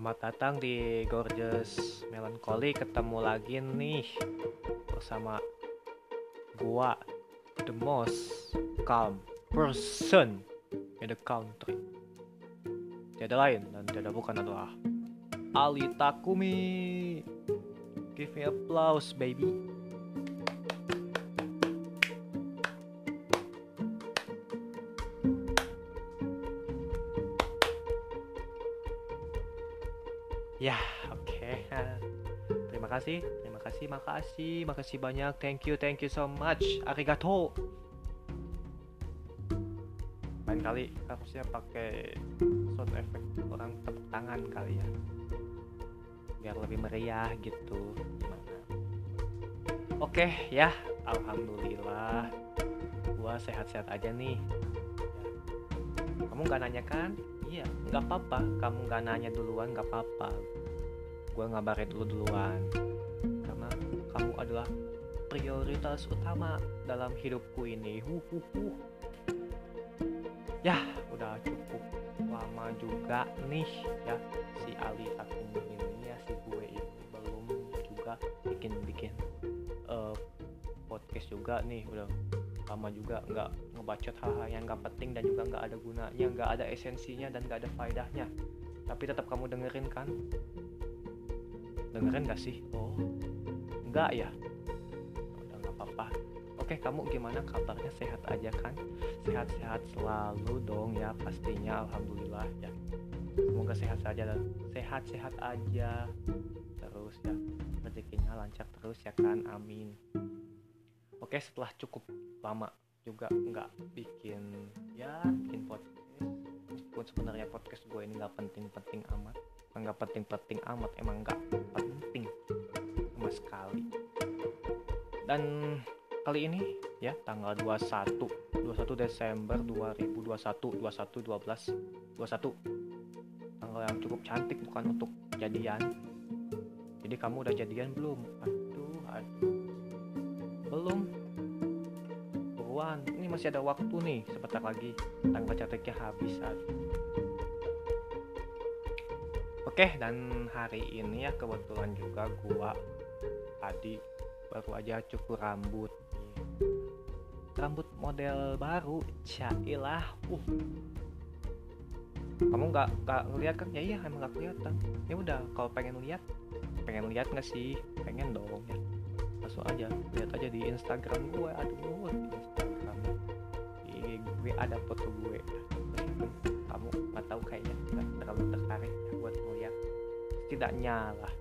Selamat datang di Gorgeous Melancholy. Ketemu lagi nih Bersama Gua The most calm person In the country. Tiada lain dan tidak bukan adalah Ali Takumi. Give me applause baby kasih, terima kasih, makasih, makasih banyak. Thank you, thank you so much. Arigato. Lain kali harusnya pakai sound effect orang tepuk tangan kali ya. Biar lebih meriah gitu. Gimana? Oke, ya. Alhamdulillah. Gua sehat-sehat aja nih. Kamu nggak nanya kan? Iya, nggak apa-apa. Kamu nggak nanya duluan, nggak apa-apa. Gue ngabarin dulu duluan. Kamu adalah prioritas utama dalam hidupku ini. Huhuhu. Ya, udah cukup lama juga nih ya. Si Ali Takumi ini ya si gue ini belum juga bikin-bikin uh, podcast juga nih. Udah lama juga nggak ngebacot hal-hal yang nggak penting dan juga nggak ada gunanya nggak ada esensinya dan nggak ada faedahnya. Tapi tetap kamu dengerin kan? Dengerin gak sih? Oh nggak ya. Udah nggak apa-apa. Oke kamu gimana kabarnya? Sehat aja kan? Sehat-sehat selalu dong ya pastinya. Alhamdulillah ya. Semoga sehat saja dan sehat-sehat aja. Terus ya rezekinya lancar terus ya kan? Amin. Oke setelah cukup lama juga nggak bikin ya bikin podcast meskipun sebenarnya podcast gue ini nggak penting-penting amat. Nggak penting-penting amat emang nggak penting sekali. Dan kali ini ya tanggal 21 21 Desember 2021 21 12 21 tanggal yang cukup cantik bukan untuk jadian. Jadi kamu udah jadian belum? Aduh aduh. Belum. Buruan ini masih ada waktu nih. Sebentar lagi tanggal cantiknya habis aduh. oke dan hari ini ya kebetulan juga gua tadi. Baru aja cukur rambut. Rambut model baru cailah. Uh. Kamu nggak nggak ngeliat kan? Ya iya emang nggak kelihatan. Ya udah kalau pengen lihat pengen lihat nggak sih? Pengen dong ya. Langsung aja lihat aja di Instagram gue aduh di Instagram. Di gue ada foto gue. Kamu nggak tahu kayaknya nggak terlalu tertarik buat ngeliat. Setidaknya lah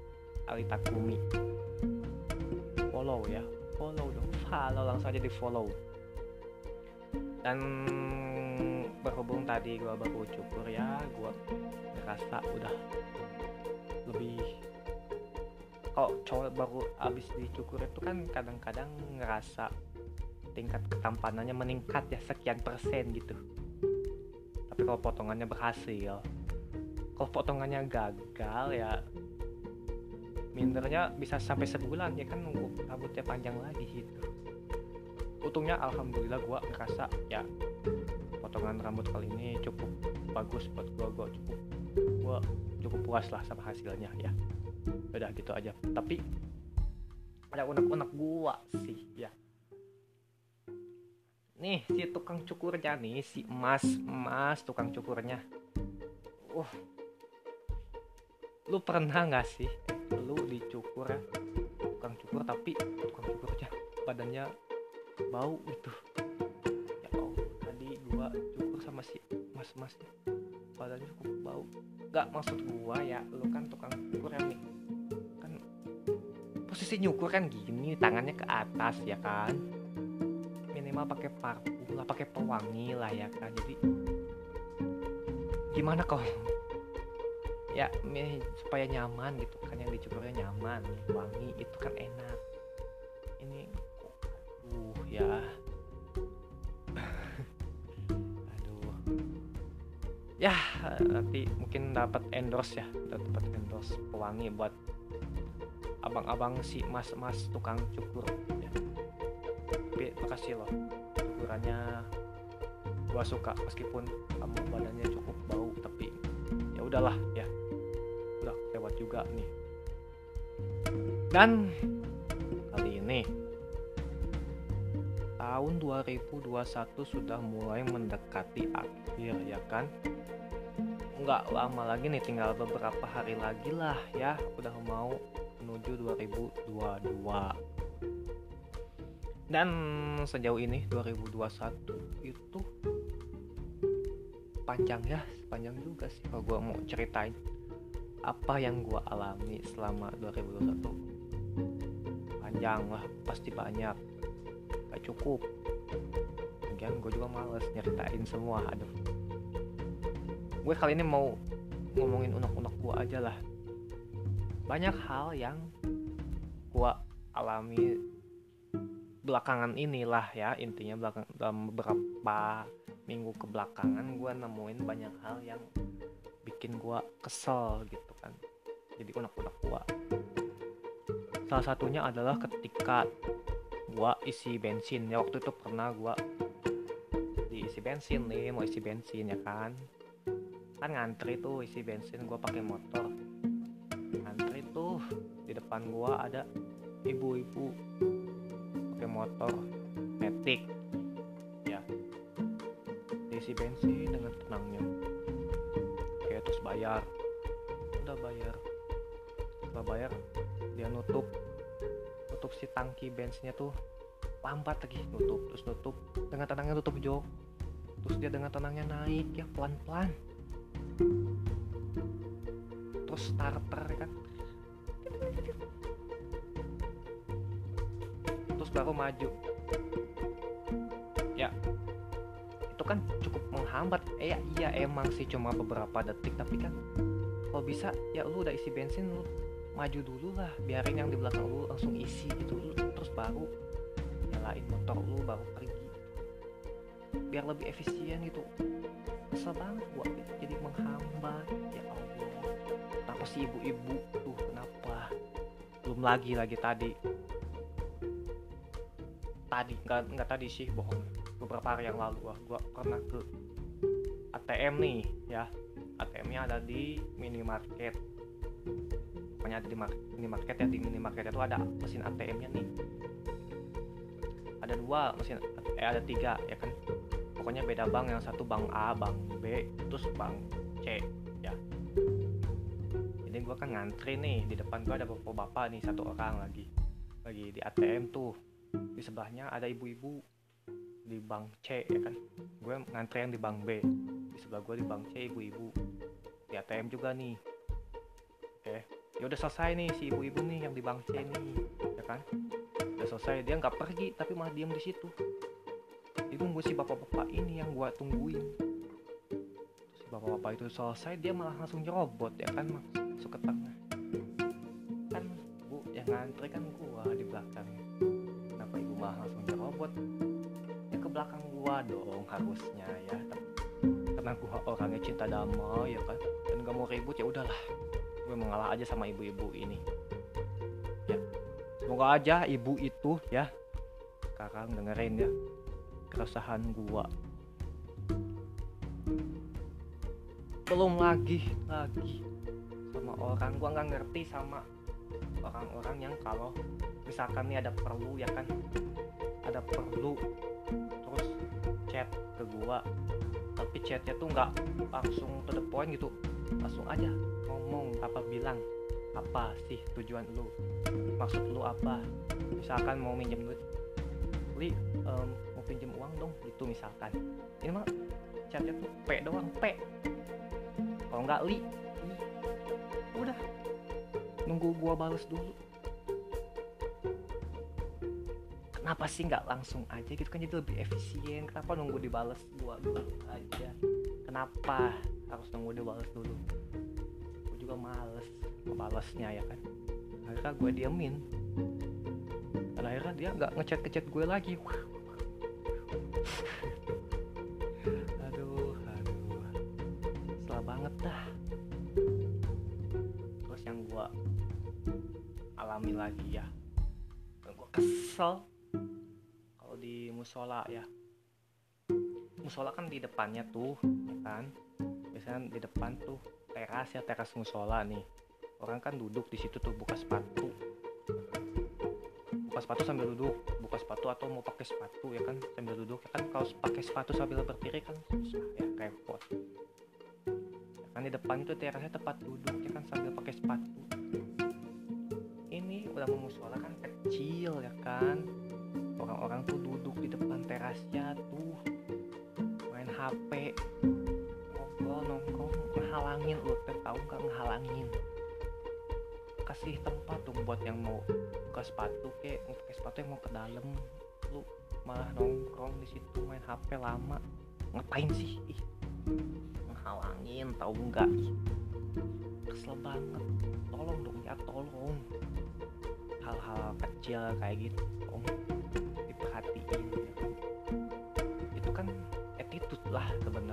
Ali Takumi follow ya. Follow dong. Follow langsung aja di follow. Dan berhubung tadi gua baru cukur ya gua ngerasa udah lebih kalau cowok baru abis dicukur itu kan kadang-kadang ngerasa tingkat ketampanannya meningkat ya sekian persen gitu. Tapi kalau potongannya berhasil kalau potongannya gagal ya mindernya bisa sampai sebulan ya kan nunggu rambutnya panjang lagi gitu. Untungnya alhamdulillah gua ngerasa ya potongan rambut kali ini cukup bagus buat gua gua cukup gua cukup puas lah sama hasilnya ya. Udah gitu aja. Tapi ada unek-unek gua sih ya. Nih si tukang cukurnya nih si emas emas tukang cukurnya. Uh. Lu pernah nggak sih lu dicukur ya. Tukang cukur tapi tukang cukurnya badannya bau gitu. Ya Allah tadi gua cukur sama si mas masnya badannya cukup bau. Nggak maksud gua ya lu kan tukang cukur ya nih kan posisi nyukur kan gini tangannya ke atas ya kan? Minimal pakai parfum lah pakai pewangi lah ya kan? Jadi gimana kok ya supaya nyaman gitu yang dicukurnya nyaman wangi itu kan enak. Ini uh ya. Aduh. Ya nanti mungkin dapat endorse ya dapat endorse pewangi buat abang-abang si mas-mas tukang cukur. Ya. tapi makasih loh cukurannya gua suka meskipun kamu badannya cukup bau tapi ya udahlah ya. Udah juga nih dan kali ini tahun 2021 sudah mulai mendekati akhir ya kan? Nggak lama lagi nih tinggal beberapa hari lagi lah ya udah mau menuju 2022 dan sejauh ini 2021 itu panjang ya panjang juga sih kalau gue mau ceritain apa yang gue alami selama 2021 panjang. Lah pasti banyak. Gak cukup. Kemudian gue juga males nyeritain semua. Aduh. Gue kali ini mau ngomongin unek-unek gue aja lah. Banyak hal yang gue alami belakangan inilah ya. Intinya belakang dalam beberapa minggu kebelakangan gue nemuin banyak hal yang bikin gue kesel gitu kan. Jadi unek-unek gue salah satunya adalah ketika gue isi bensin. Ya waktu itu pernah gue diisi bensin nih mau isi bensin ya kan? Kan ngantri tuh isi bensin gue pakai motor. Ngantri tuh di depan gue ada ibu-ibu pakai motor metik. Ya. Diisi bensin dengan tenangnya. Kayak terus bayar. Udah bayar setelah bayar dia nutup nutup si tangki bensinnya tuh lambat lagi nutup terus nutup. Dengan tenangnya tutup jok terus dia dengan tenangnya naik ya pelan-pelan. Terus starter kan? Terus baru maju. Ya. Itu kan cukup menghambat. Eh ya, iya emang sih cuma beberapa detik tapi kan kalau bisa ya lu udah isi bensin lu maju dulu lah biarin yang di belakang lu langsung isi gitu terus baru nyalain motor lu baru pergi. Biar lebih efisien gitu. Kesel banget gua jadi menghambat ya Allah. Kenapa sih ibu-ibu? Tuh kenapa? Belum lagi lagi tadi. Tadi nggak nggak tadi sih bohong. Beberapa hari yang lalu gua gua pernah ke ATM nih ya. ATM-nya ada di minimarket pokoknya ada di minimarket ya di minimarket itu ada mesin ATM-nya nih. Ada dua mesin eh ada tiga ya kan? Pokoknya beda bank yang satu bank A bank B terus bank C ya. Ini gua kan ngantri nih di depan gua ada bapak-bapak nih satu orang lagi lagi di ATM tuh. Di sebelahnya ada ibu-ibu di bank C ya kan? Gue ngantri yang di bank B. Di sebelah gue di bank C ibu-ibu di ATM juga nih. Oke ya udah selesai nih si ibu-ibu nih yang di C nih ya kan? Udah selesai dia nggak pergi tapi malah diem di situ. Itu nunggu si bapak-bapak ini yang gua tungguin. Si bapak-bapak itu selesai dia malah langsung nyerobot ya kan masuk ke tengah. Kan bu yang ngantri kan gua di belakang kenapa ibu malah langsung nyerobot? Ya ke belakang gua dong harusnya ya. Karena gua orangnya cinta damai ya kan? Dan gak mau ribut ya udahlah gue mengalah aja sama ibu-ibu ini. Ya. Semoga aja ibu itu ya sekarang dengerin ya keresahan gua. Belum lagi lagi sama orang. Gua nggak ngerti sama orang-orang yang kalau misalkan nih ada perlu ya kan? Ada perlu terus chat ke gua. Tapi chatnya tuh nggak langsung to the point gitu langsung aja ngomong apa bilang apa sih tujuan lu? Maksud lu apa? Misalkan mau minjem duit li um, mau pinjem uang dong gitu misalkan. Ini mah chatnya tuh p doang p. Kalau nggak li, udah nunggu gua balas dulu. Kenapa sih nggak langsung aja gitu kan? Jadi lebih efisien. Kenapa nunggu dibales gua dulu aja? Kenapa harus nunggu dibales dulu. Gue juga males ngebalesnya ya kan? Akhirnya gue diemin dan akhirnya dia nggak ngechat ngechat gue lagi. Aduh aduh. Salah banget dah. Terus yang gue alami lagi ya. Gue kesel kalau di musola ya. Musola kan di depannya tuh ya kan biasanya di depan tuh teras ya teras musola nih. Orang kan duduk di situ tuh buka sepatu. Buka sepatu sambil duduk buka sepatu atau mau pakai sepatu ya kan sambil duduk. Ya kan kalau pakai sepatu sambil berdiri kan susah ya repot. Ya kan di depan itu terasnya tempat duduk ya kan sambil pakai sepatu. Ini udah musola kan kecil ya kan. Orang-orang tuh duduk di depan terasnya tuh main HP kasih tempat dong buat yang mau buka sepatu kek mau pakai sepatu yang mau ke dalam. Lu malah nongkrong di situ main HP lama. Ngapain sih? Ih ngehalangin tahu nggak? Kesel banget. Tolong dong ya tolong. Hal-hal kecil kayak gitu om diperhatiin ya. Itu kan attitude lah sebenarnya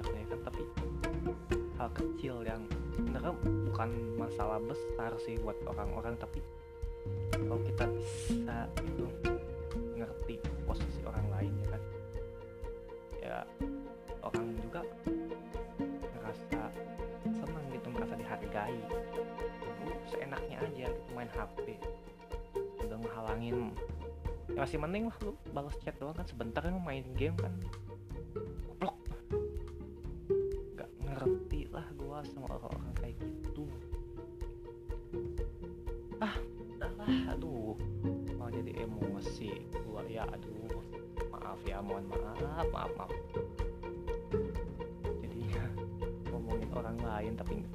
masalah besar sih buat orang-orang tapi kalau kita bisa itu ngerti posisi orang lain ya kan ya orang juga ngerasa senang gitu merasa dihargai. Lu seenaknya aja gitu main HP udah ngehalangin. Ya masih mending lah lu balas chat doang kan sebentar kan main game kan. Goblok. Nggak ngerti lah gua sama orang-orang emosi gua. Ya aduh maaf ya mohon maaf maaf maaf. Jadinya ngomongin orang lain tapi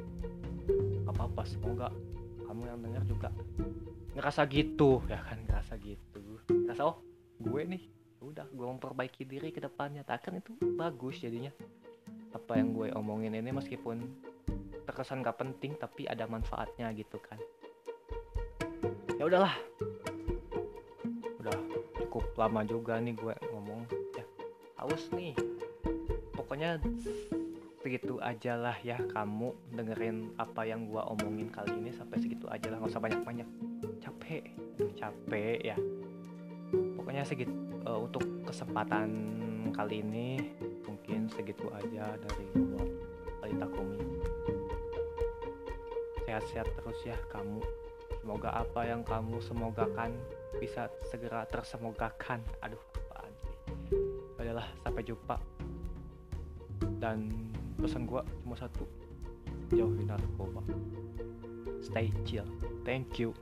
nggak apa-apa semoga kamu yang dengar juga ngerasa gitu ya kan ngerasa gitu. Ngerasa oh gue nih ya udah gue memperbaiki diri ke depannya. Tak kan itu bagus jadinya. Apa yang gue omongin ini meskipun terkesan gak penting tapi ada manfaatnya gitu kan. Ya udahlah. udah cukup lama juga nih gue ngomong. Ya haus nih. Pokoknya segitu aja lah ya kamu dengerin apa yang gua omongin kali ini sampai segitu aja lah nggak usah banyak-banyak. Capek Aduh, capek ya. Pokoknya segitu eh, untuk kesempatan kali ini mungkin segitu aja dari gua. Kali Takumi sehat-sehat terus ya kamu. Semoga apa yang kamu semogakan bisa segera tersemogakan. Aduh apaan sih adalah sampai jumpa. Dan pesan gua cuma satu. Jauhin narkoba stay chill. Thank you